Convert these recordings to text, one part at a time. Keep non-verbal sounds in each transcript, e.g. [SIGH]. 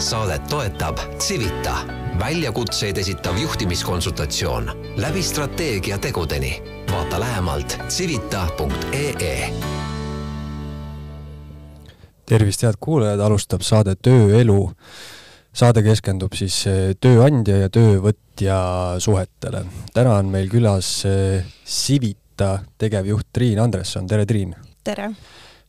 saadet toetab Civita, väljakutseid esitav juhtimiskonsultatsioon läbi strateegia tegudeni. vaata lähemalt civita.ee. tervist, head kuulajad, alustab saade Tööelu. saade keskendub siis eh, tööandja ja töövõtja suhetele. täna on meil külas eh, Civita tegevjuht Triin Andresson, tere Triin! tere!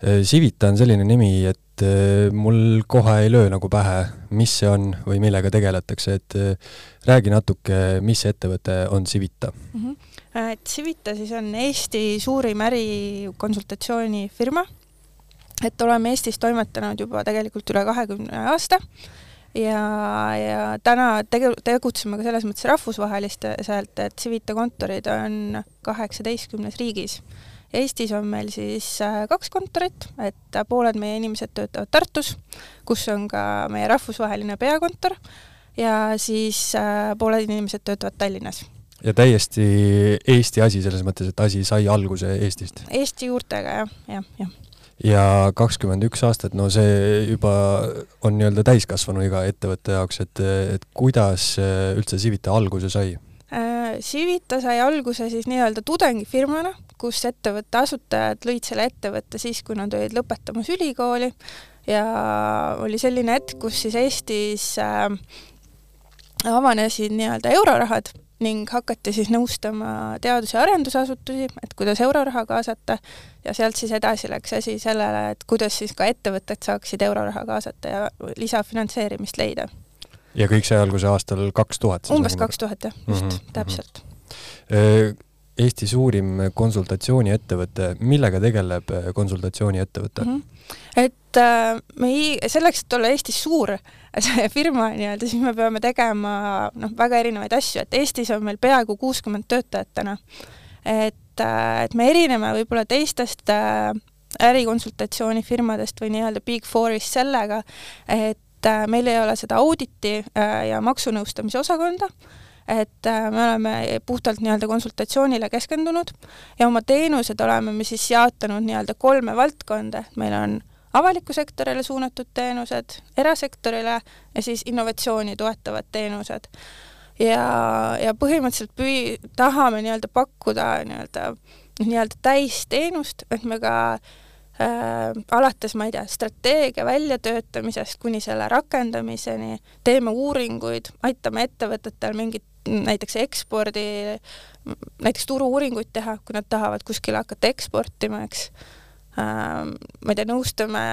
Civita on selline nimi, et äh, mul kohe ei löö nagu pähe, mis see on või millega tegeletakse, et äh, räägi natuke, mis ettevõte on Civita mm? -hmm. Civita siis on Eesti suurim ärikonsultatsioonifirma, et oleme Eestis toimetanud juba tegelikult üle kahekümne aasta ja, ja täna tege-, tegutseme ka selles mõttes rahvusvaheliselt, et Civita kontorid on kaheksateistkümnes riigis Eestis on meil siis äh, kaks kontorit, et äh, pooled meie inimesed töötavad Tartus, kus on ka meie rahvusvaheline peakontor, ja siis äh, pooled inimesed töötavad Tallinnas ja täiesti Eesti asi selles mõttes, et asi sai alguse Eestist? Eesti juurtega jah, jah, jah. ja kakskümmend üks aastat, no see juba on nii-öelda täiskasvanu iga ettevõtte jaoks, et, et kuidas üldse Civita alguse sai? Civita sai alguse siis nii-öelda tudengifirmana, kus ettevõtte asutajad lõid selle ettevõtte siis, kui nad olid lõpetamas ülikooli ja oli selline hetk, kus siis Eestis äh, avanesid nii-öelda eurorahad ning hakati siis nõustama teadus- ja arendusasutusi, et kuidas euroraha kaasata ja sealt siis edasi läks asi sellele, et kuidas siis ka ettevõtted saaksid euroraha kaasata ja lisafinantseerimist leida. ja kõik sai alguse aastal kaks tuhat? umbes kaks tuhat jah, just mm, -hmm. täpselt äh, Eesti suurim konsultatsiooniettevõte, millega tegeleb äh, konsultatsiooniettevõte mm? -hmm. et äh, me ei, selleks, et olla Eestis suur [LAUGHS] firma nii-öelda, siis me peame tegema noh, väga erinevaid asju, et Eestis on meil peaaegu kuuskümmend töötajat täna. et äh,, et me erineme võib-olla teistest äh, ärikonsultatsioonifirmadest või nii-öelda Big Fourist sellega, et äh, meil ei ole seda auditi äh, ja maksunõustamise osakonda äh,, et äh, me oleme puhtalt nii-öelda konsultatsioonile keskendunud ja oma teenused oleme me siis jaotanud nii-öelda kolme valdkonda, et meil on avaliku sektorile suunatud teenused, erasektorile ja siis innovatsiooni toetavad teenused. ja, ja põhimõtteliselt püü-, tahame nii-öelda pakkuda nii-öelda, nii-öelda täisteenust, et me ka äh, alates, ma ei tea, strateegia väljatöötamisest kuni selle rakendamiseni, teeme uuringuid, aitame ettevõtetel mingit näiteks ekspordi, näiteks turu-uuringuid teha, kui nad tahavad kuskile hakata eksportima, eks ähm,. ma ei tea, nõustame,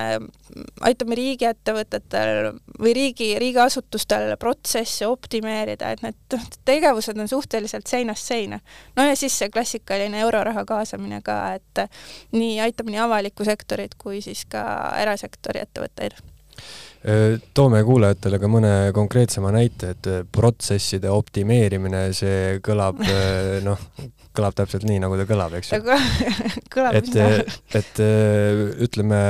aitame riigiettevõtetel või riigi, riigiasutustel protsesse optimeerida, et need tegevused on suhteliselt seinast seina. no ja siis see klassikaline euroraha kaasamine ka, et nii aitab nii avalikku sektorit kui siis ka erasektori ettevõtteid toome kuulajatele ka mõne konkreetsema näite, et protsesside optimeerimine, see kõlab [LAUGHS] noh, kõlab täpselt nii, nagu ta kõlab, eks ju. [LAUGHS] et, et ütleme,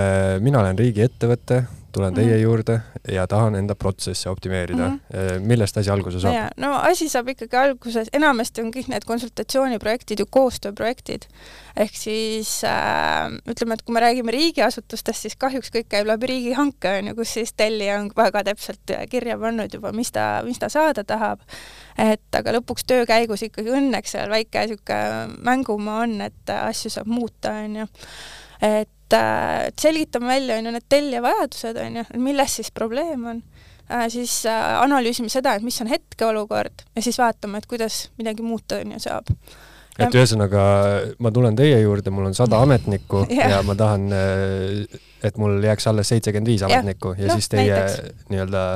mina olen riigiettevõte tulen teie mm -hmm. juurde ja tahan enda protsesse optimeerida mm. -hmm. millest asi alguse saab? no asi saab ikkagi alguses, enamasti on kõik need konsultatsiooniprojektid ju koostööprojektid. ehk siis äh, ütleme, et kui me räägime riigiasutustest, siis kahjuks kõik käib läbi riigihanke, on ju, kus siis tellija on väga täpselt kirja pannud juba, mis ta, mis ta saada tahab. et aga lõpuks töö käigus ikkagi õnneks seal väike niisugune mängumaa on, et asju saab muuta, on ju. Et Äh, selgitame välja, on ju, need tellija vajadused, on ju, milles siis probleem on äh,, siis äh, analüüsime seda, et mis on hetkeolukord ja siis vaatame, et kuidas midagi muuta, on ju, saab. et ühesõnaga, ma tulen teie juurde, mul on sada [LAUGHS] ametnikku yeah. ja ma tahan, äh, et mul jääks alles seitsekümmend viis ametnikku ja, ja no, siis teie nii-öelda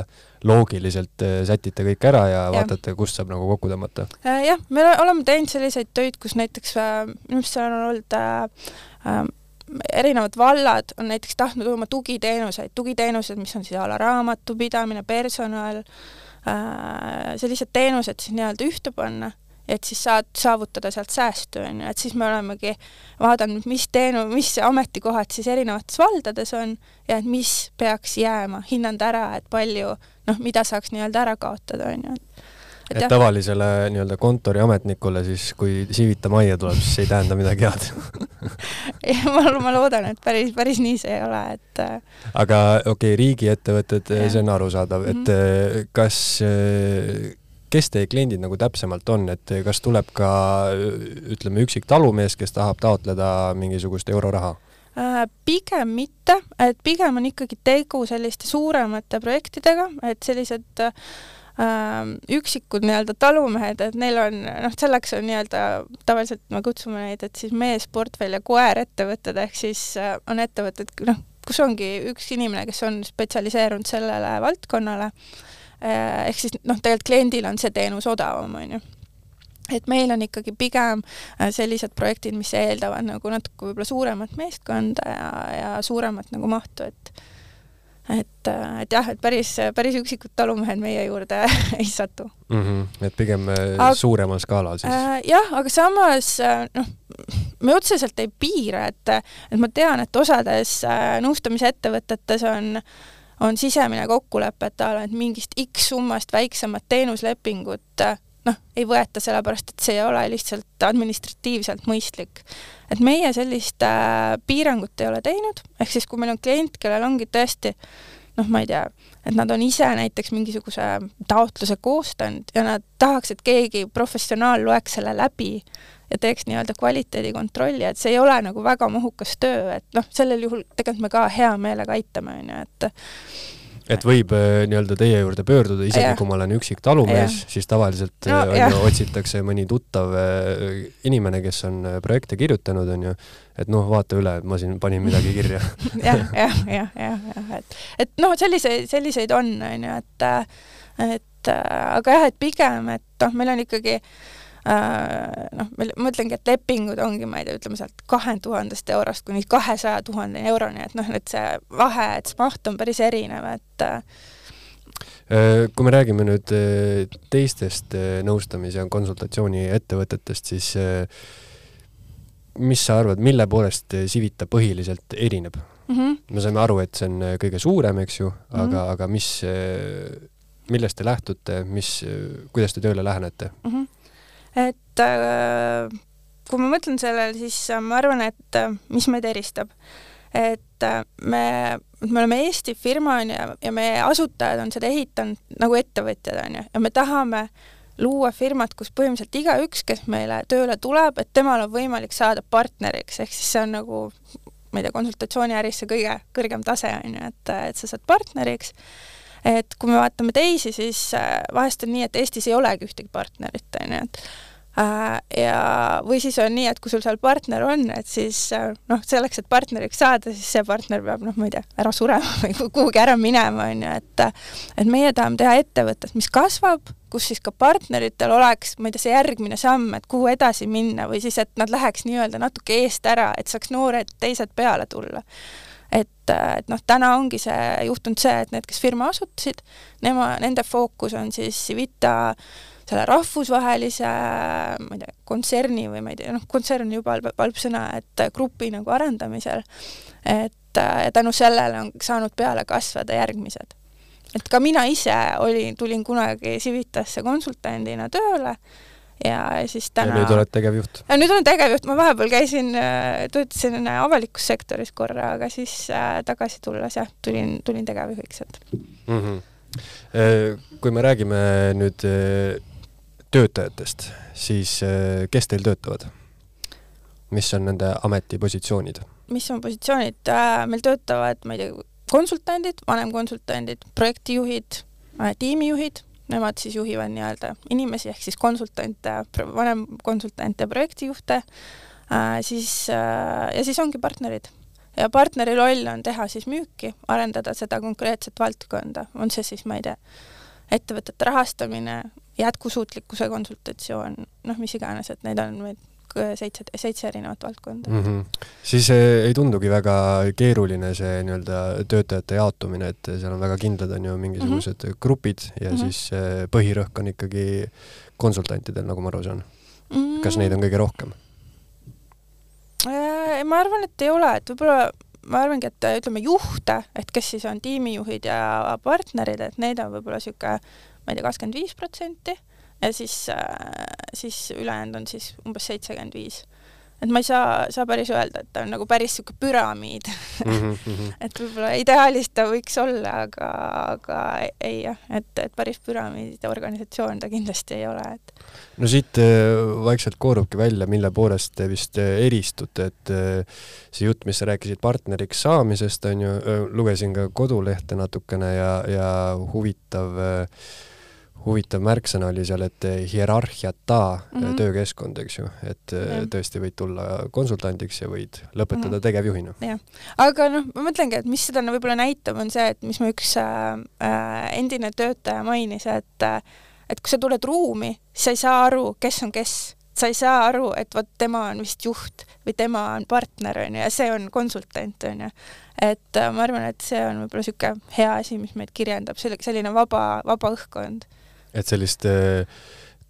loogiliselt äh, sätite kõik ära ja, ja vaatate, kust saab nagu kokku tõmmata? jah, me oleme teinud selliseid töid, kus näiteks äh, minu arust seal on olnud äh, erinevad vallad on näiteks tahtnud oma tugiteenuseid, tugiteenused, mis on siis a la raamatupidamine, personal äh,, sellised teenused siis nii-öelda ühte panna, et siis saad saavutada sealt säästu, on ju, et siis me olemegi vaadanud, mis teenu-, mis ametikohad siis erinevates valdades on ja et mis peaks jääma, hinnanud ära, et palju noh, mida saaks nii-öelda ära kaotada, on ju. et, et tavalisele nii-öelda kontoriametnikule siis, kui Civita majja tuleb, siis ei tähenda midagi head [LAUGHS] ma, ma loodan, et päris, päris nii see ei ole, et äh, aga okei okay,, riigiettevõtted, see on arusaadav, et mm -hmm. kas kes teie kliendid nagu täpsemalt on, et kas tuleb ka ütleme, üksik talumees, kes tahab taotleda mingisugust euroraha? Pigem mitte, et pigem on ikkagi tegu selliste suuremate projektidega, et sellised äh, äh, üksikud nii-öelda talumehed, et neil on, noh, selleks on nii-öelda, tavaliselt me kutsume neid, et siis mees, portfell ja koer ettevõtted, ehk siis äh, on ettevõtted, noh, kus ongi üks inimene, kes on spetsialiseerunud sellele valdkonnale. Äh,, ehk siis noh, tegelikult kliendil on see teenus odavam, on ju. Et meil on ikkagi pigem äh, sellised projektid, mis eeldavad nagu natuke võib-olla suuremat meeskonda ja, ja suuremat nagu mahtu, et et, et jah, et päris, päris üksikud talumehed meie juurde [LAUGHS] ei satu mm. -hmm. et pigem äh, aga, suuremal skaalal siis äh,? jah, aga samas äh, noh, me otseselt ei piira, et, et ma tean, et osades äh, nõustamisettevõtetes on on sisemine kokkulepe, et tal on mingist X summast väiksemat teenuslepingut noh, ei võeta, sellepärast et see ei ole lihtsalt administratiivselt mõistlik. et meie sellist äh, piirangut ei ole teinud, ehk siis kui meil on klient, kellel ongi tõesti noh, ma ei tea, et nad on ise näiteks mingisuguse taotluse koostanud ja nad tahaks, et keegi professionaal loeks selle läbi ja teeks nii-öelda kvaliteedikontrolli, et see ei ole nagu väga mahukas töö, et noh, sellel juhul tegelikult me ka hea meelega aitame, on ju, et et võib äh, nii-öelda teie juurde pöörduda, isegi ja. kui ma olen üksik talumees, siis tavaliselt no, äh, on ju, otsitakse mõni tuttav äh, inimene, kes on projekte kirjutanud, on ju, et noh, vaata üle, et ma siin panin midagi kirja. [LAUGHS] Jah, jah, jah, jah, jah, et, et noh, selliseid, selliseid on, on ju, et, et aga jah, et pigem, et noh, meil on ikkagi äh, Äh, noh, ma ütlengi, et lepingud ongi, ma ei tea, ütleme sealt kahe tuhandest eurost kuni kahesaja tuhande euroni, et noh, et see vahe, et see maht on päris erinev, et äh, äh, kui me räägime nüüd teistest nõustamis- ja konsultatsiooniettevõtetest, siis mis sa arvad, mille poolest Civita põhiliselt erineb mm? -hmm. me saime aru, et see on kõige suurem, eks ju, aga mm, -hmm. aga mis, millest te lähtute, mis, kuidas te tööle lähenete mm? -hmm et äh, kui ma mõtlen sellele, siis äh, ma arvan, et äh, mis meid eristab, et me, me oleme Eesti firma, on ju, ja meie asutajad on seda ehitanud nagu ettevõtjad, on ju, ja me tahame luua firmat, kus põhimõtteliselt igaüks, kes meile tööle tuleb, et temal on võimalik saada partneriks, ehk siis see on nagu ma ei tea, konsultatsiooniäris see kõige kõrgem tase, on ju, et, et sa saad partneriks et kui me vaatame teisi, siis äh, vahest on nii, et Eestis ei olegi ühtegi partnerit, on ju, et äh, ja, või siis on nii, et kui sul seal partner on, et siis äh, noh, selleks, et partneriks saada, siis see partner peab noh, ma ei tea, ära surema või kuhugi ära minema, on ju, et et meie tahame teha ettevõtet, mis kasvab, kus siis ka partneritel oleks, ma ei tea, see järgmine samm, et kuhu edasi minna või siis, et nad läheks nii-öelda natuke eest ära, et saaks noored teised peale tulla et, et noh, täna ongi see juhtunud see, et need, kes firma asutasid, nema, nende fookus on siis Civita selle rahvusvahelise, ma ei tea, kontserni või ma ei tea, noh, kontsern on juba halb, halb sõna, et grupi nagu arendamisel, et ja tänu sellele on saanud peale kasvada järgmised. et ka mina ise olin, tulin kunagi Civitasse konsultandina tööle ja siis täna. ja nüüd oled tegevjuht? nüüd olen tegevjuht, ma vahepeal käisin, äh, töötasin avalikus sektoris korra, aga siis äh, tagasi tulles jah, tulin, tulin tegevjuhiks, et mm. -hmm. kui me räägime nüüd töötajatest, siis kes teil töötavad? mis on nende ametipositsioonid? mis on positsioonid, meil töötavad, ma ei tea, konsultandid, vanemkonsultandid, projektijuhid, tiimijuhid nemad siis juhivad nii-öelda inimesi ehk siis konsultante, vanemkonsultante, projektijuhte äh,, siis äh, ja siis ongi partnerid. ja partneri roll on teha siis müüki, arendada seda konkreetset valdkonda, on see siis, ma ei tea, ettevõtete rahastamine, jätkusuutlikkuse konsultatsioon, noh, mis iganes, et neid on meid seitse, seitse erinevat valdkonda mm. -hmm. siis eh, ei tundugi väga keeruline see nii-öelda töötajate jaotumine, et seal on väga kindlad, on ju, mingisugused mm -hmm. grupid ja mm -hmm. siis eh, põhirõhk on ikkagi konsultantidel, nagu ma aru saan mm. -hmm. kas neid on kõige rohkem? Äh, ma arvan, et ei ole, et võib-olla ma arvangi, et ütleme juhte, et kes siis on tiimijuhid ja partnerid, et neid on võib-olla niisugune, ma ei tea, kakskümmend viis protsenti ja siis, siis ülejäänud on siis umbes seitsekümmend viis et ma ei saa, saa päris öelda, et ta on nagu päris niisugune püramiid mm. [LAUGHS] -hmm. et võib-olla ideaalis ta võiks olla, aga, aga ei jah, et, et päris püramiidide organisatsioon ta kindlasti ei ole, et no siit äh, vaikselt koorubki välja, mille poolest te vist äh, eristute, et äh, see jutt, mis sa rääkisid partneriks saamisest, on ju, lugesin ka kodulehte natukene ja, ja huvitav äh, huvitav märksõna oli seal, et hierarhiata mm -hmm. töökeskkond, eks ju, et ja. tõesti võid tulla konsultandiks ja võid lõpetada mm -hmm. tegevjuhina. jah, aga noh, ma mõtlengi, et mis seda võib-olla näitab, on see, et mis mu üks äh, äh, endine töötaja mainis, et äh, et kui sa tuled ruumi, siis sa ei saa aru, kes on kes sa ei saa aru, et vot tema on vist juht või tema on partner, on ju, ja see on konsultant, on ju. et äh, ma arvan, et see on võib-olla niisugune hea asi, mis meid kirjeldab, selline vaba, vaba õhkkond et selliste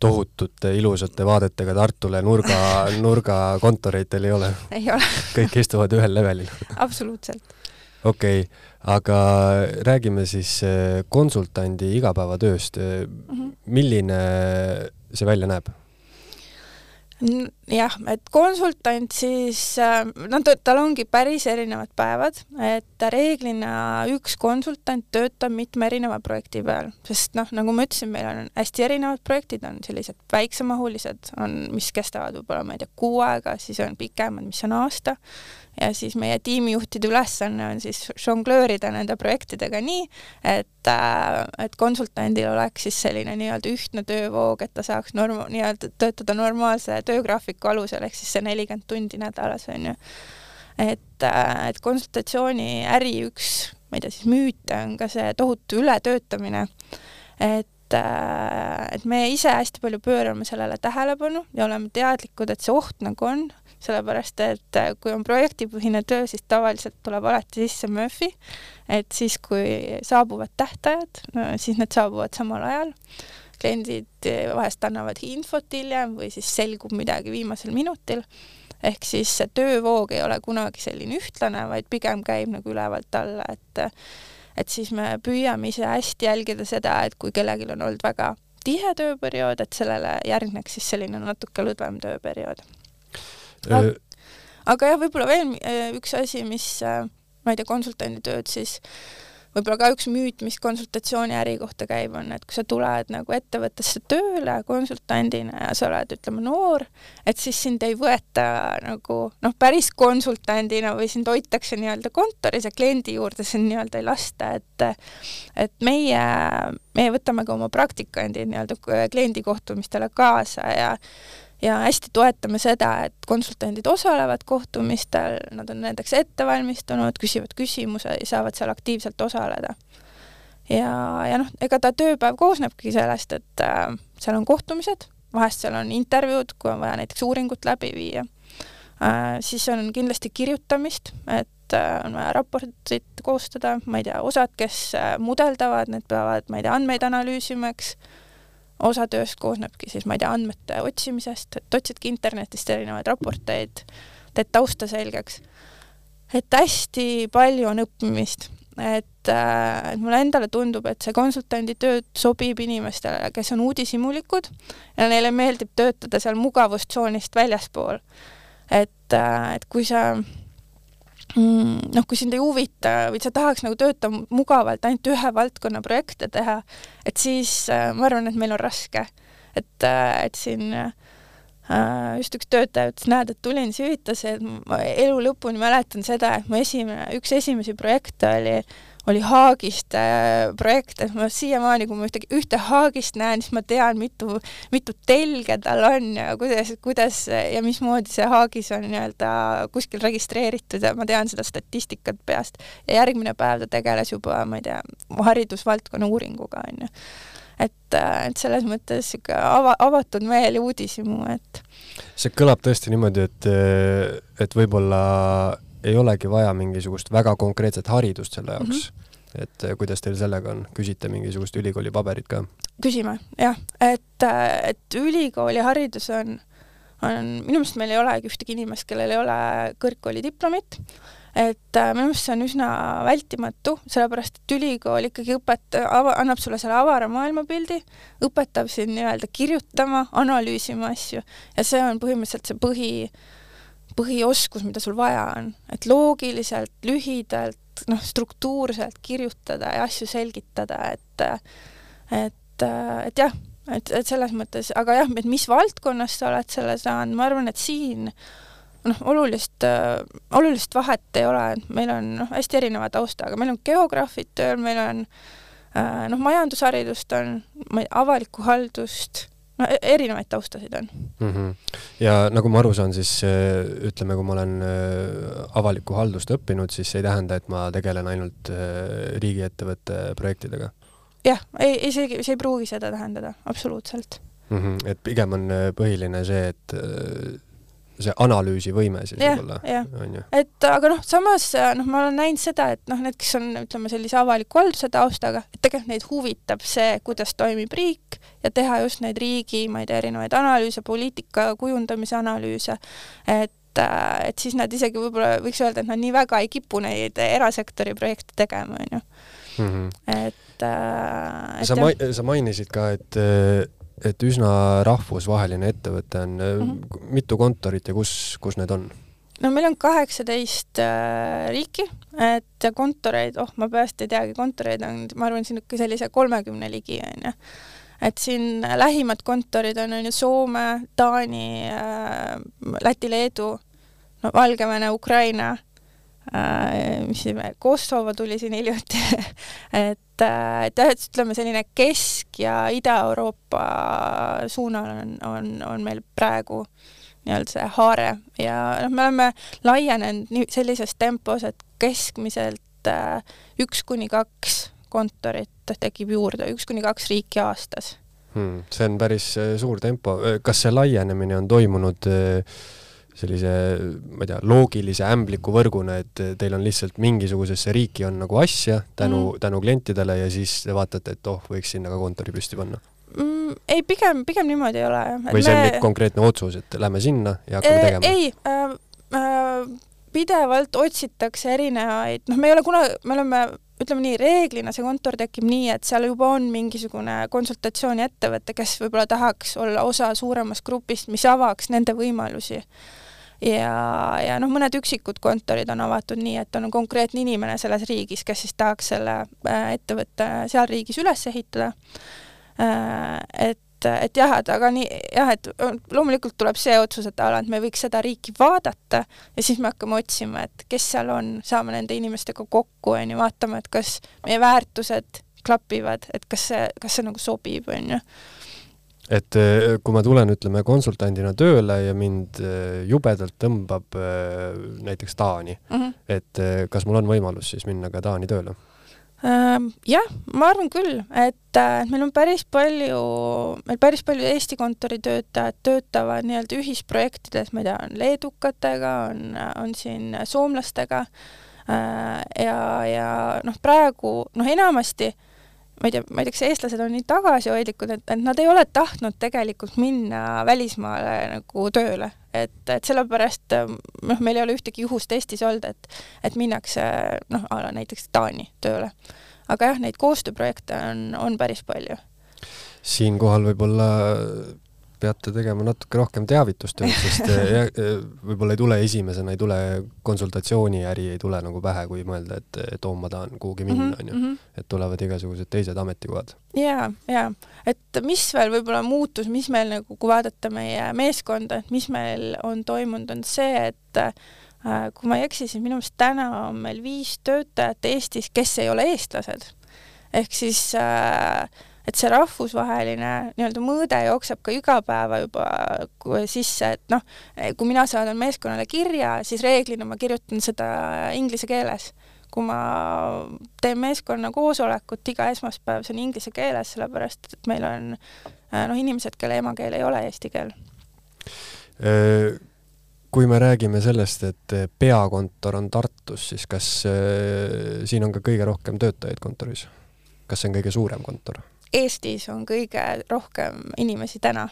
tohutute ilusate vaadetega Tartule nurga, [LAUGHS] nurgakontoreid teil ei ole? ei ole kõik istuvad ühel levelil absoluutselt. okei okay,, aga räägime siis eh, konsultandi igapäevatööst mm. -hmm. milline see välja näeb? Jah, et konsultant siis, äh, no tal ongi päris erinevad päevad, et reeglina üks konsultant töötab mitme erineva projekti peal, sest noh, nagu ma ütlesin, meil on hästi erinevad projektid, on sellised väiksemahulised, on, mis kestavad võib-olla, ma ei tea, kuu aega, siis on pikemad, mis on aasta ja siis meie tiimijuhtide ülesanne on siis žonglöörida nende projektidega nii, et, äh, et konsultandil oleks siis selline nii-öelda ühtne töövoog, et ta saaks norm-, nii-öelda töötada normaalse töögraafiku alusel, ehk siis see nelikümmend tundi nädalas, on ju. et, äh, et konsultatsiooni äri üks, ma ei tea, siis müüte on ka see tohutu ületöötamine, et äh, et me ise hästi palju pöörame sellele tähelepanu ja oleme teadlikud, et see oht nagu on, sellepärast et äh, kui on projektipõhine töö, siis tavaliselt tuleb alati sisse Murphy, et siis, kui saabuvad tähtajad, siis need saabuvad samal ajal. kliendid äh, vahest annavad infot hiljem või siis selgub midagi viimasel minutil. ehk siis see töövoog ei ole kunagi selline ühtlane, vaid pigem käib nagu ülevalt alla, et et siis me püüame ise hästi jälgida seda, et kui kellelgi on olnud väga tihe tööperiood, et sellele järgneks siis selline natuke lõdvem tööperiood aga, aga jah, võib-olla veel äh, üks asi, mis äh, ma ei tea, konsultandi tööd siis võib-olla ka üks müüt, mis konsultatsiooni äri kohta käib, on, et kui sa tuled nagu ettevõttesse tööle konsultandina ja sa oled, ütleme, noor, et siis sind ei võeta nagu noh, päris konsultandina või sind hoitakse nii-öelda kontoris ja kliendi juurde sind nii-öelda ei lasta, et et meie, meie võtame ka oma praktikandid nii-öelda kliendi kohtumistele kaasa ja ja hästi toetame seda, et konsultandid osalevad kohtumistel, nad on nendeks ette valmistunud, küsivad küsimuse ja saavad seal aktiivselt osaleda. ja, ja noh, ega ta tööpäev koosnebki sellest, et äh, seal on kohtumised, vahest seal on intervjuud, kui on vaja näiteks uuringut läbi viia äh,, siis on kindlasti kirjutamist, et äh, on vaja raportit koostada, ma ei tea, osad, kes äh, mudeldavad, need peavad, ma ei tea, andmeid analüüsima, eks osa tööst koosnebki siis, ma ei tea, andmete otsimisest, et otsidki internetist erinevaid raporteid, teed tausta selgeks. et hästi palju on õppimist, et, äh, et mulle endale tundub, et see konsultandi töö sobib inimestele, kes on uudishimulikud ja neile meeldib töötada seal mugavustsoonist väljaspool. et, äh, et kui sa noh, kui sind ei huvita või sa tahaks nagu töötada mugavalt ainult ühe valdkonna projekte teha, et siis äh, ma arvan, et meil on raske. et, äh, et siin äh, just üks töötaja ütles, näed, et tulin süütasi, et ma elu lõpuni mäletan seda, et mu esimene, üks esimesi projekte oli oli Haagist äh, projekt, et ma siiamaani, kui ma ühtegi, ühte Haagist näen, siis ma tean, mitu, mitu telge tal on ja kuidas, kuidas ja mismoodi see Haagis on nii-öelda kuskil registreeritud ja ma tean seda statistikat peast. ja järgmine päev ta tegeles juba, ma ei tea, haridusvaldkonna uuringuga, on ju. et, äh, et selles mõttes niisugune ava, avatud meel ja uudishimu, et see kõlab tõesti niimoodi, et, et võib-olla ei olegi vaja mingisugust väga konkreetset haridust selle jaoks mm. -hmm. et eh, kuidas teil sellega on, küsite mingisugust ülikooli paberit ka? küsime, jah, et, eh, et ülikooliharidus on, on, minu meelest meil ei olegi ühtegi inimest, kellel ei ole kõrgkooli diplomit, et äh, minu meelest see on üsna vältimatu, sellepärast et ülikool ikkagi õpet-, annab sulle selle avara maailmapildi, õpetab sind nii-öelda kirjutama, analüüsima asju ja see on põhimõtteliselt see põhi, põhioskus, mida sul vaja on, et loogiliselt, lühidalt, noh, struktuurselt kirjutada ja asju selgitada, et et, et jah, et, et selles mõttes, aga jah, et mis valdkonnas sa oled selle saanud, ma arvan, et siin noh, olulist olulist vahet ei ole, et meil on noh, hästi erineva taustaga, meil on geograafid tööl, meil on noh, majandusharidust on, avalikku haldust, no e-, erinevaid taustasid on mm. -hmm. ja nagu ma aru saan, siis äh, ütleme, kui ma olen äh, avalikku haldust õppinud, siis see ei tähenda, et ma tegelen ainult äh, riigiettevõtte projektidega? jah, ei, isegi, see ei pruugi seda tähendada, absoluutselt mm. -hmm. et pigem on põhiline see, et see analüüsivõime siis võib-olla, on ju. et aga noh, samas noh, ma olen näinud seda, et noh, need, kes on, ütleme, sellise avaliku halduse taustaga, et tegelikult neid huvitab see, kuidas toimib riik ja teha just neid riigi, ma ei tea, erinevaid analüüse, poliitika kujundamise analüüse, et et siis nad isegi võib-olla võiks öelda, et nad nii väga ei kipu neid erasektori projekte tegema, on ju. Mhm. et, et sa ma-, sa mainisid ka, et et üsna rahvusvaheline ettevõte on mm, -hmm. mitu kontorit ja kus, kus need on? no meil on kaheksateist äh, riiki, et kontoreid, oh, ma peast ei teagi, kontoreid on, ma arvan, niisugune sellise kolmekümne ligi, on ju. et siin lähimad kontorid on, on ju Soome, Taani äh,, Läti, Leedu, no Valgevene, Ukraina Äh, mis veel, Kosovo tuli siin hiljuti [LAUGHS] et, et jah, et ütleme, selline Kesk- ja Ida-Euroopa suunal on, on, on meil praegu nii-öelda see haare ja noh, me oleme laienenud nii sellises tempos, et keskmiselt äh, üks kuni kaks kontorit tekib juurde, üks kuni kaks riiki aastas hmm,. see on päris suur tempo, kas see laienemine on toimunud äh, sellise, ma ei tea, loogilise ämbliku võrguna, et teil on lihtsalt mingisugusesse riiki on nagu asja tänu mm., tänu klientidele ja siis te vaatate, et oh, võiks sinna ka kontori püsti panna mm,? ei, pigem, pigem niimoodi ei ole. või see on me... konkreetne otsus, et lähme sinna ja hakkame e tegema? ei äh,, äh, pidevalt otsitakse erinevaid, noh, me ei ole kunagi, me oleme ütleme nii, reeglina see kontor tekib nii, et seal juba on mingisugune konsultatsiooniettevõte, kes võib-olla tahaks olla osa suuremast grupist, mis avaks nende võimalusi ja, ja noh, mõned üksikud kontorid on avatud nii, et on konkreetne inimene selles riigis, kes siis tahaks selle äh, ettevõtte seal riigis üles ehitada. Äh, et et jah, et aga nii jah, et loomulikult tuleb see otsus, et ala, et me võiks seda riiki vaadata ja siis me hakkame otsima, et kes seal on, saame nende inimestega kokku, on ju, vaatama, et kas meie väärtused klapivad, et kas see, kas see nagu sobib, on ju et eh, kui ma tulen, ütleme, konsultandina tööle ja mind eh, jubedalt tõmbab eh, näiteks Taani mm, -hmm. et kas mul on võimalus siis minna ka Taani tööle? Ähm, jah, ma arvan küll, et meil on päris palju, meil päris palju Eesti kontori töötajad töötavad nii-öelda ühisprojektides, ma ei tea, on leedukatega, on, on siin soomlastega ja, ja noh, praegu noh, enamasti äh, ma ei tea, ma ei tea, kas eestlased on nii tagasihoidlikud, et, et nad ei ole tahtnud tegelikult minna välismaale nagu tööle, et, et sellepärast noh, meil ei ole ühtegi juhust Eestis olnud, et, et minnakse noh, näiteks Taani tööle. aga jah, neid koostööprojekte on, on päris palju. siinkohal võib-olla peate tegema natuke rohkem teavitustööd, sest eh, eh, võib-olla ei tule esimesena, ei tule konsultatsiooniäri ei tule nagu pähe, kui mõelda, et, et oo, ma tahan kuhugi minna, mhm, onju. Mhm. et tulevad igasugused teised ametikohad. ja, ja, et mis veel võib-olla muutus, mis meil nagu, kui vaadata meie meeskonda, et mis meil on toimunud, on see, et äh, kui ma ei eksi, siis minu meelest täna on meil viis töötajat Eestis, kes ei ole eestlased. ehk siis äh, et see rahvusvaheline nii-öelda mõõde jookseb ka igapäeva juba sisse, et noh, kui mina saadan meeskonnale kirja, siis reeglina ma kirjutan seda inglise keeles. kui ma teen meeskonna koosolekut iga esmaspäev, see on inglise keeles, sellepärast et meil on noh, inimesed, kelle emakeel ei ole eesti keel. Äh, kui me räägime sellest, et peakontor on Tartus, siis kas äh, siin on ka kõige rohkem töötajaid kontoris? kas see on kõige suurem kontor? Eestis on kõige rohkem inimesi täna,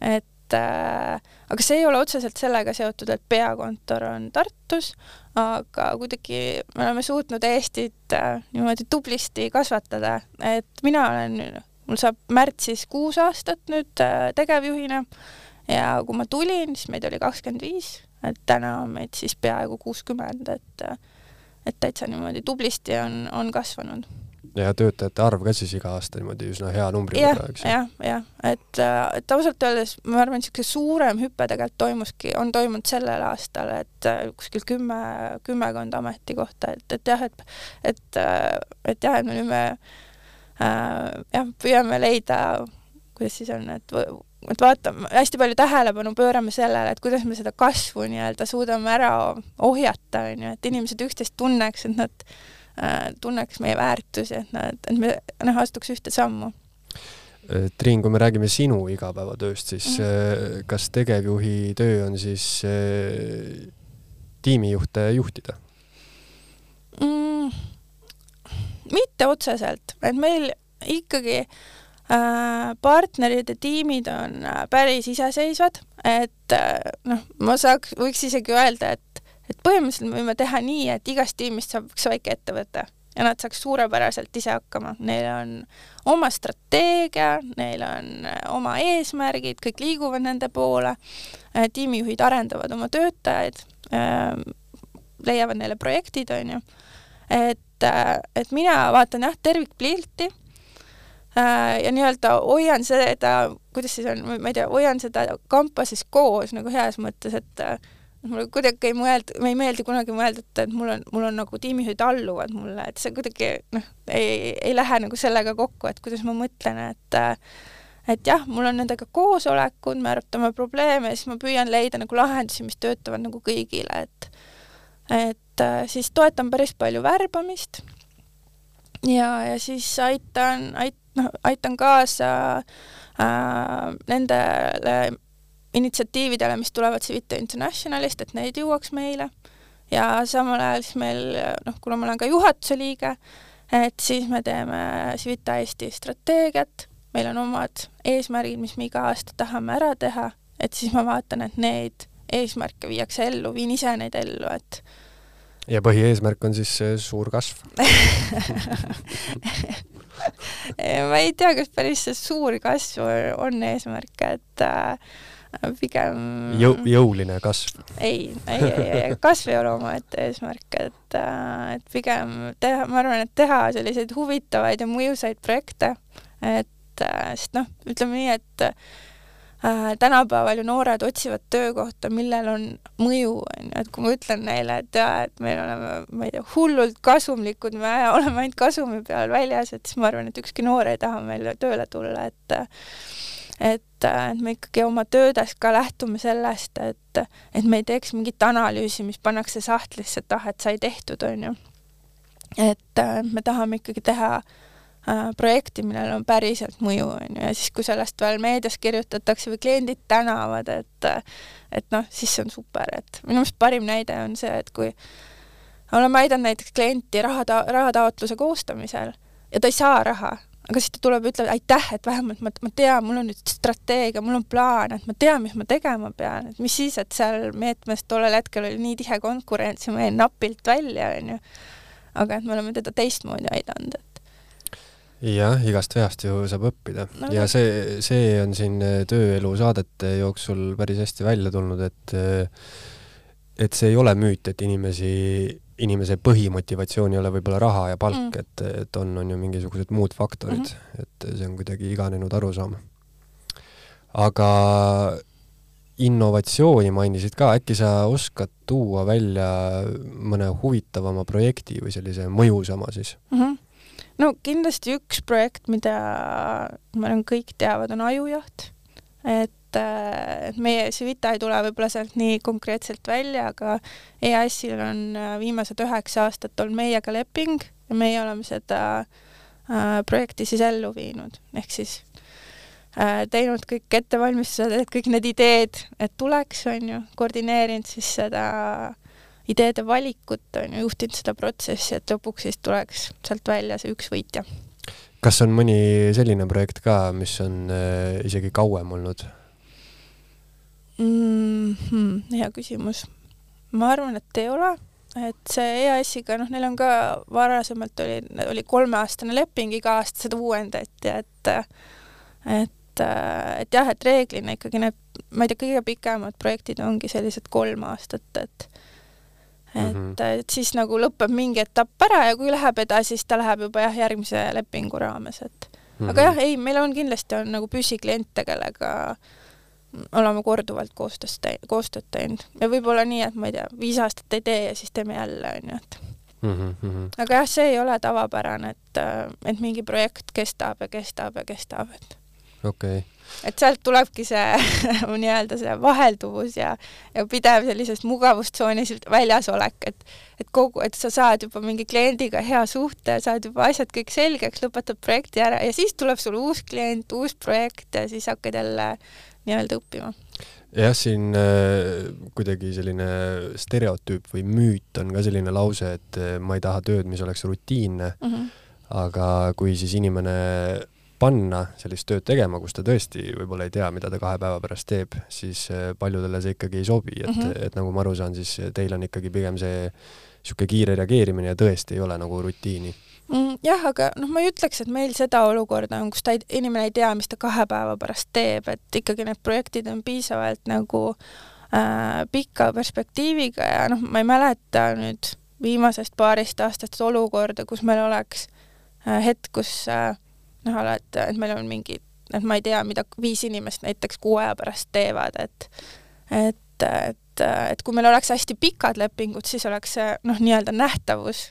et äh, aga see ei ole otseselt sellega seotud, et peakontor on Tartus, aga kuidagi me oleme suutnud Eestit äh, niimoodi tublisti kasvatada, et mina olen, mul saab märtsis kuus aastat nüüd äh, tegevjuhina ja kui ma tulin, siis meid oli kakskümmend viis, et täna on meid siis peaaegu kuuskümmend, et et täitsa niimoodi tublisti on, on kasvanud ja töötajate arv ka siis iga aasta niimoodi üsna hea numbri võrra, eks ju? jah, jah, et, et ausalt öeldes ma arvan, niisugune suurem hüpe tegelikult toimuski, on toimunud sellel aastal, et äh, kuskil kümme, kümmekond ametikohta, et, et jah, et et, et jah, et me nüüd me äh, jah, püüame leida, kuidas siis on, et et vaatame, hästi palju tähelepanu pöörame sellele, et kuidas me seda kasvu nii-öelda suudame ära ohjata, on ju, et inimesed üksteist tunneks, et nad Äh, tunneks meie väärtusi, et nad, et me noh, astuks ühte sammu. Äh, Triin, kui me räägime sinu igapäevatööst, siis mm. kas tegevjuhi töö on siis tiimijuhte juhtida mm,? mitte otseselt, et meil ikkagi äh, partnerid ja tiimid on päris iseseisvad, et äh, noh, ma saaks, võiks isegi öelda, et et põhimõtteliselt me võime teha nii, et igast tiimist saab üks väike ettevõte ja nad saaks suurepäraselt ise hakkama, neil on oma strateegia, neil on äh, oma eesmärgid, kõik liiguvad nende poole, äh, tiimijuhid arendavad oma töötajaid, ähm, leiavad neile projektid, on ju, et, äh, et mina vaatan jah, tervikpilti ja nii-öelda hoian seda, kuidas siis on, ma ei tea, hoian seda kampa siis koos nagu heas mõttes, et mulle kuidagi ei mõelda, ei meeldi kunagi mõelda, et, et mul on, mul on nagu tiimijuhid alluvad mulle, et see kuidagi noh, ei, ei lähe nagu sellega kokku, et kuidas ma mõtlen, et et jah, mul on nendega koosolekud, me arutame probleeme siis ma püüan leida nagu lahendusi, mis töötavad nagu kõigile, et et siis toetan päris palju värbamist ja, ja siis aitan, ait-, noh, aitan kaasa äh, nendele initsiatiividele, mis tulevad Civita Internationalist, et need jõuaks meile. Ja samal ajal siis meil noh, kuna ma olen ka juhatuse liige, et siis me teeme Civita Eesti strateegiat, meil on omad eesmärgid, mis me iga aasta tahame ära teha, et siis ma vaatan, et neid eesmärke viiakse ellu, viin ise neid ellu, et ja põhieesmärk on siis suur kasv. [LAUGHS] Ma ei tea, kas päris see suur kasv on eesmärk, et äh, pigem Jõu-, jõuline kasv? ei, ei, ei, ei, kasv ei ole omaette eesmärk, et, äh, et pigem teha, ma arvan, et teha selliseid huvitavaid ja mõjusaid projekte, et äh, sest noh, ütleme nii, et äh, tänapäeval ju noored otsivad töökohta, millel on mõju, on ju, et kui ma ütlen neile, et jaa, et me oleme, ma ei tea, hullult kasumlikud, me [LAUGHS] oleme ainult kasumi peal väljas, et siis ma arvan, et ükski noor ei taha meile tööle tulla, et et, et me ikkagi oma töödes ka lähtume sellest, et, et me ei teeks mingit analüüsi, mis pannakse sahtlisse, et ah, et sai tehtud, on ju. et me tahame ikkagi teha äh, projekti, millel on päriselt mõju, on ju, ja siis, kui sellest veel meedias kirjutatakse või kliendid tänavad, et et noh, siis see on super, et minu meelest parim näide on see, et kui oleme aidanud näiteks klienti raha ta-, rahataotluse koostamisel ja ta ei saa raha, aga siis ta tuleb ja ütleb aitäh, et vähemalt ma, ma tean, mul on nüüd strateegia, mul on plaan, et ma tean, mis ma tegema pean, et mis siis, et seal meetmes tollel hetkel oli nii tihe konkurents ja ma jäin napilt välja, onju. aga et me oleme teda teistmoodi aidanud, et jah, igast veast ju saab õppida. No, ja see, see on siin tööelu saadete jooksul päris hästi välja tulnud, et et see ei ole müüt, et inimesi inimese põhimotivatsioon ei ole võib-olla raha ja palk mm., et, et on, on ju mingisugused muud faktorid mm, -hmm. et see on kuidagi iganenud arusaam. aga innovatsiooni mainisid ka, äkki sa oskad tuua välja mõne huvitavama projekti või sellise mõjusama siis mm? -hmm. no kindlasti üks projekt, mida ma arvan, kõik teavad, on Ajujaht. et et meie Civita ei tule võib-olla sealt nii konkreetselt välja, aga EAS-il on äh, viimased üheksa aastat olnud meiega leping ja meie oleme seda äh, projekti siis ellu viinud, ehk siis äh, teinud kõik ettevalmistused, et kõik need ideed, et tuleks, on ju, koordineerinud siis seda ideede valikut, on ju, juhtinud seda protsessi, et lõpuks siis tuleks sealt välja see üks võitja. kas on mõni selline projekt ka, mis on äh, isegi kauem olnud? Mm? -hmm, hea küsimus. ma arvan, et ei ole, et see EAS-iga, noh, neil on ka varasemalt oli, oli kolmeaastane leping, iga aasta seda uuendati, et et, et jah, et reeglina ikkagi need, ma ei tea, kõige pikemad projektid ongi sellised kolm aastat, et et mm, -hmm. et siis nagu lõpeb mingi etapp ära ja kui läheb edasi, siis ta läheb juba jah, järgmise lepingu raames, et mm -hmm. aga jah, ei, meil on kindlasti on nagu püsikliente, kellega oleme korduvalt koostöös te-, koostööd teinud ja võib-olla nii, et ma ei tea, viis aastat ei tee ja siis teeme jälle, onju, et mm. -hmm. aga jah, see ei ole tavapärane, et, et mingi projekt kestab ja kestab ja kestab, et okei okay. et sealt tulebki see [LAUGHS] nii-öelda see vahelduvus ja, ja pidev sellisest mugavustsoonis väljas olek, et et kogu, et sa saad juba mingi kliendiga hea suhte, saad juba asjad kõik selgeks, lõpetad projekti ära ja siis tuleb sul uus klient, uus projekt ja siis hakkad jälle nii-öelda õppima jah, siin äh, kuidagi selline stereotüüp või müüt on ka selline lause, et äh, ma ei taha tööd, mis oleks rutiinne mm. -hmm. aga kui siis inimene panna sellist tööd tegema, kus ta tõesti võib-olla ei tea, mida ta kahe päeva pärast teeb, siis äh, paljudele see ikkagi ei sobi, et mm, -hmm. et nagu ma aru saan, siis teil on ikkagi pigem see niisugune kiire reageerimine ja tõesti ei ole nagu rutiini mm,. jah, aga noh, ma ei ütleks, et meil seda olukorda on, kus ta ei, inimene ei tea, mis ta kahe päeva pärast teeb, et ikkagi need projektid on piisavalt nagu äh, pika perspektiiviga ja noh, ma ei mäleta nüüd viimasest paarist aastast olukorda, kus meil oleks äh, hetk, kus äh, noh, et, et meil on mingi, et ma ei tea, mida viis inimest näiteks kuu aja pärast teevad, et et, et, et kui meil oleks hästi pikad lepingud, siis oleks see noh, nii-öelda nähtavus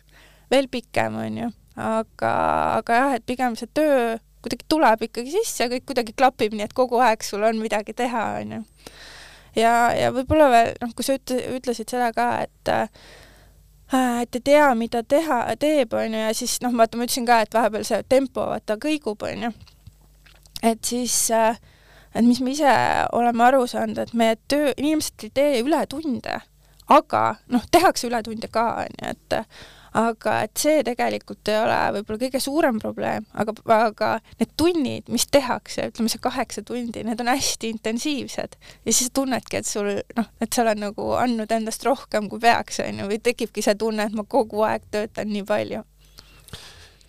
veel pikem, on ju, aga, aga jah, et pigem see töö kuidagi tuleb ikkagi sisse, kõik kuidagi klapib, nii et kogu aeg sul on midagi teha, on ju. ja, ja võib-olla veel, noh, kui sa ütle, ütlesid seda ka, et Äh, et ei tea, mida teha, teeb, onju, ja siis noh, vaata, ma ütlesin ka, et vahepeal see tempo vaata kõigub, onju. et siis, äh, et mis me ise oleme aru saanud, et meie töö, inimesed ei tee ületunde, aga noh, tehakse ületunde ka, onju, et aga et see tegelikult ei ole võib-olla kõige suurem probleem, aga, aga need tunnid, mis tehakse, ütleme see kaheksa tundi, need on hästi intensiivsed ja siis tunnedki, et sul noh, et sa oled nagu andnud endast rohkem, kui peaks, onju, või tekibki see tunne, et ma kogu aeg töötan nii palju.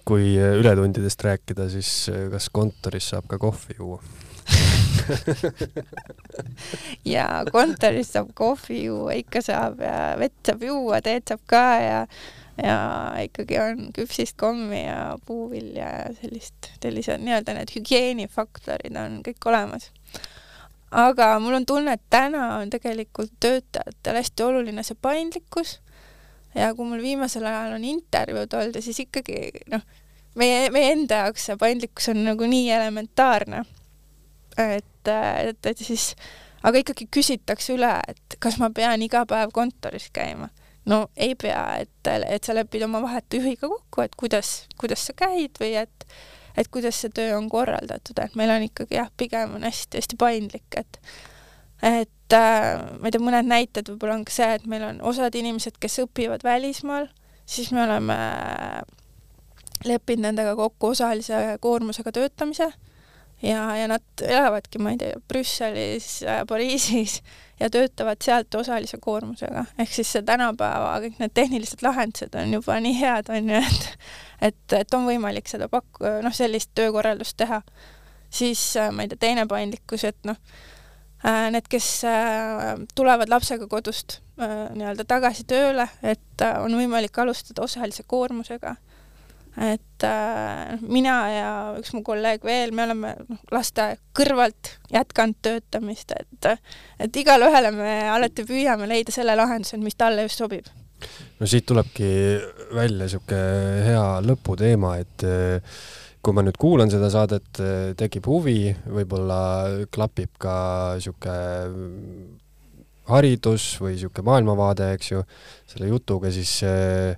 kui ületundidest rääkida, siis kas kontoris saab ka kohvi juua [LAUGHS] ja kontoris saab kohvi juua, ikka saab ja vett saab juua, teed saab ka ja ja ikkagi on küpsist kommi ja puuvilja ja sellist, sellised nii-öelda need hügieenifaktorid on kõik olemas. aga mul on tunne, et täna on tegelikult töötajatel hästi oluline see paindlikkus ja kui mul viimasel ajal on intervjuud olnud ja siis ikkagi noh, meie, meie enda jaoks see paindlikkus on nagu nii elementaarne, et, et, et siis aga ikkagi küsitakse üle, et kas ma pean iga päev kontoris käima no ei pea, et, et sa lepid oma vahetu juhiga kokku, et kuidas, kuidas sa käid või et, et kuidas see töö on korraldatud, et meil on ikkagi jah, pigem on hästi-hästi paindlik, et et äh, ma ei tea, mõned näited võib-olla on ka see, et meil on osad inimesed, kes õpivad välismaal, siis me oleme leppinud nendega kokku osalise koormusega töötamise ja, ja nad elavadki, ma ei tea, Brüsselis äh,, Pariisis ja töötavad sealt osalise koormusega, ehk siis see tänapäeva kõik need tehnilised lahendused on juba nii head, on ju, et et, et on võimalik seda pakku-, noh, sellist töökorraldust teha. siis äh, ma ei tea, teine paindlikkus, et noh, äh, need, kes äh, tulevad lapsega kodust nii-öelda tagasi tööle, et on võimalik alustada osalise koormusega et äh, mina ja üks mu kolleeg veel, me oleme noh, laste kõrvalt jätkanud töötamist, et et igale ühele me alati püüame leida selle lahenduse, mis talle just sobib. no siit tulebki välja niisugune hea lõputeema, et äh, kui ma nüüd kuulan seda saadet, äh, tekib huvi, võib-olla klapib ka niisugune haridus või niisugune maailmavaade, eks ju, selle jutuga, siis äh,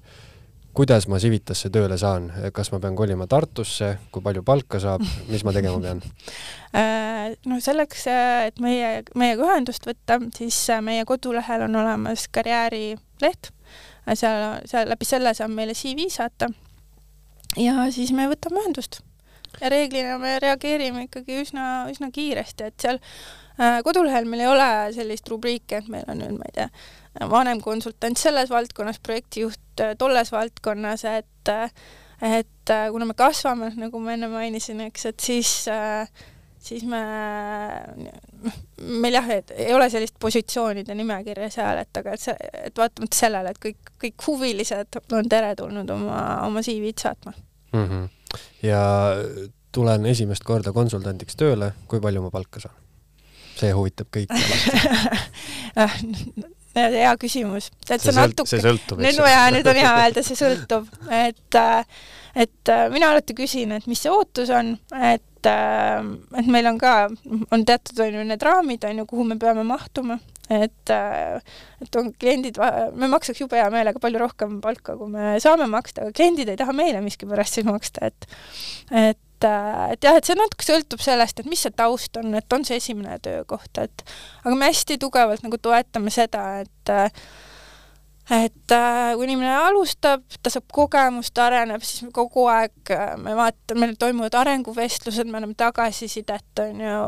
kuidas ma Civitasse tööle saan, kas ma pean kolima Tartusse, kui palju palka saab, mis ma tegema pean? [LAUGHS] Äh, no selleks, et meie, meiega ühendust võtta, siis meie kodulehel on olemas karjäärileht, seal, seal läbi selle saab meile CV saata. Ja siis me võtame ühendust. ja reeglina me reageerime ikkagi üsna, üsna kiiresti, et seal äh, kodulehel meil ei ole sellist rubriiki, et meil on nüüd, ma ei tea, vanem konsultant selles valdkonnas, projektijuht äh, tolles valdkonnas, et äh, et äh, kuna me kasvame, nagu ma enne mainisin, eks, et siis siis me, meil jah, et ei ole sellist positsioonide nimekirja seal, et aga et see, et vaatamata sellele, et kõik, kõik huvilised on teretulnud oma, oma CV-d saatma mm. -hmm. ja tulen esimest korda konsultandiks tööle, kui palju ma palka saan? see huvitab kõiki alati [LAUGHS] hea küsimus. et see, natuke, see sõltub, eks ju. jaa, nüüd on hea öelda, see sõltub, et et mina alati küsin, et mis see ootus on, et et, äh, et meil on ka, on teatud, on ju, need raamid, on ju, kuhu me peame mahtuma, et, äh, et on kliendid, me maksaks jube hea meelega palju rohkem palka, kui me saame maksta, aga kliendid ei taha meile miskipärast siis maksta, et et äh, et jah, et see natuke sõltub sellest, et mis see taust on, et on see esimene töökoht, et aga me hästi tugevalt nagu toetame seda, et et äh, kui inimene alustab, ta saab kogemust, areneb, siis kogu aeg äh, me vaatame, meil toimuvad arenguvestlused, me anname tagasisidet, on ju,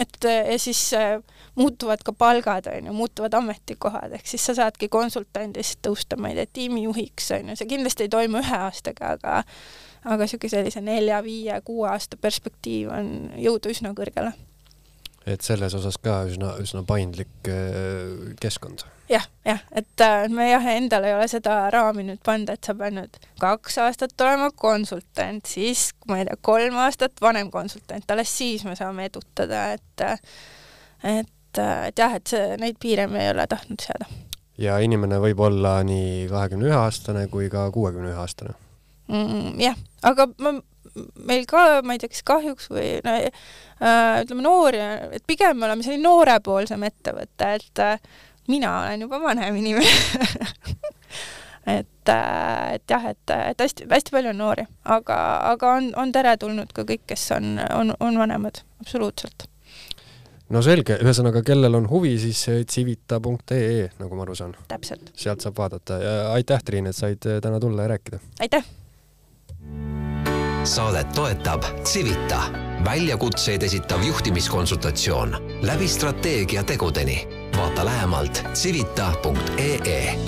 et ja siis äh, muutuvad ka palgad, on ju, muutuvad ametikohad, ehk siis sa saadki konsultandist tõusta, ma ei tea, tiimijuhiks, on ju, see kindlasti ei toimu ühe aastaga, aga aga niisugune sellise nelja, viie, kuue aasta perspektiiv on jõuda üsna kõrgele. et selles osas ka üsna, üsna paindlik keskkond jah, jah, et äh, me jah, endale ei ole seda raami nüüd pannud, et sa pead nüüd kaks aastat olema konsultant, siis ma ei tea, kolm aastat vanem konsultant, alles siis me saame edutada, et et, et jah, et see, neid piire me ei ole tahtnud seada. ja inimene võib olla nii kahekümne ühe aastane kui ka kuuekümne ühe aastane mm,? jah, aga ma meil ka, ma ei tea, kas kahjuks või no, äh, ütleme noori, et pigem me oleme selline noorepoolsem ettevõte, et äh, mina olen juba vanem inimene [LAUGHS] et, äh, et jah, et, et hästi, hästi palju on noori, aga, aga on, on teretulnud ka kõik, kes on, on, on vanemad, absoluutselt. no selge, ühesõnaga, kellel on huvi, siis civita.ee, nagu ma aru saan. sealt saab vaadata ja aitäh, Triin, et said täna tulla ja rääkida. aitäh! Saadet toetab Civita, väljakutseid esitav juhtimiskonsultatsioon läbi strateegia tegudeni. Vaata lähemalt civita.ee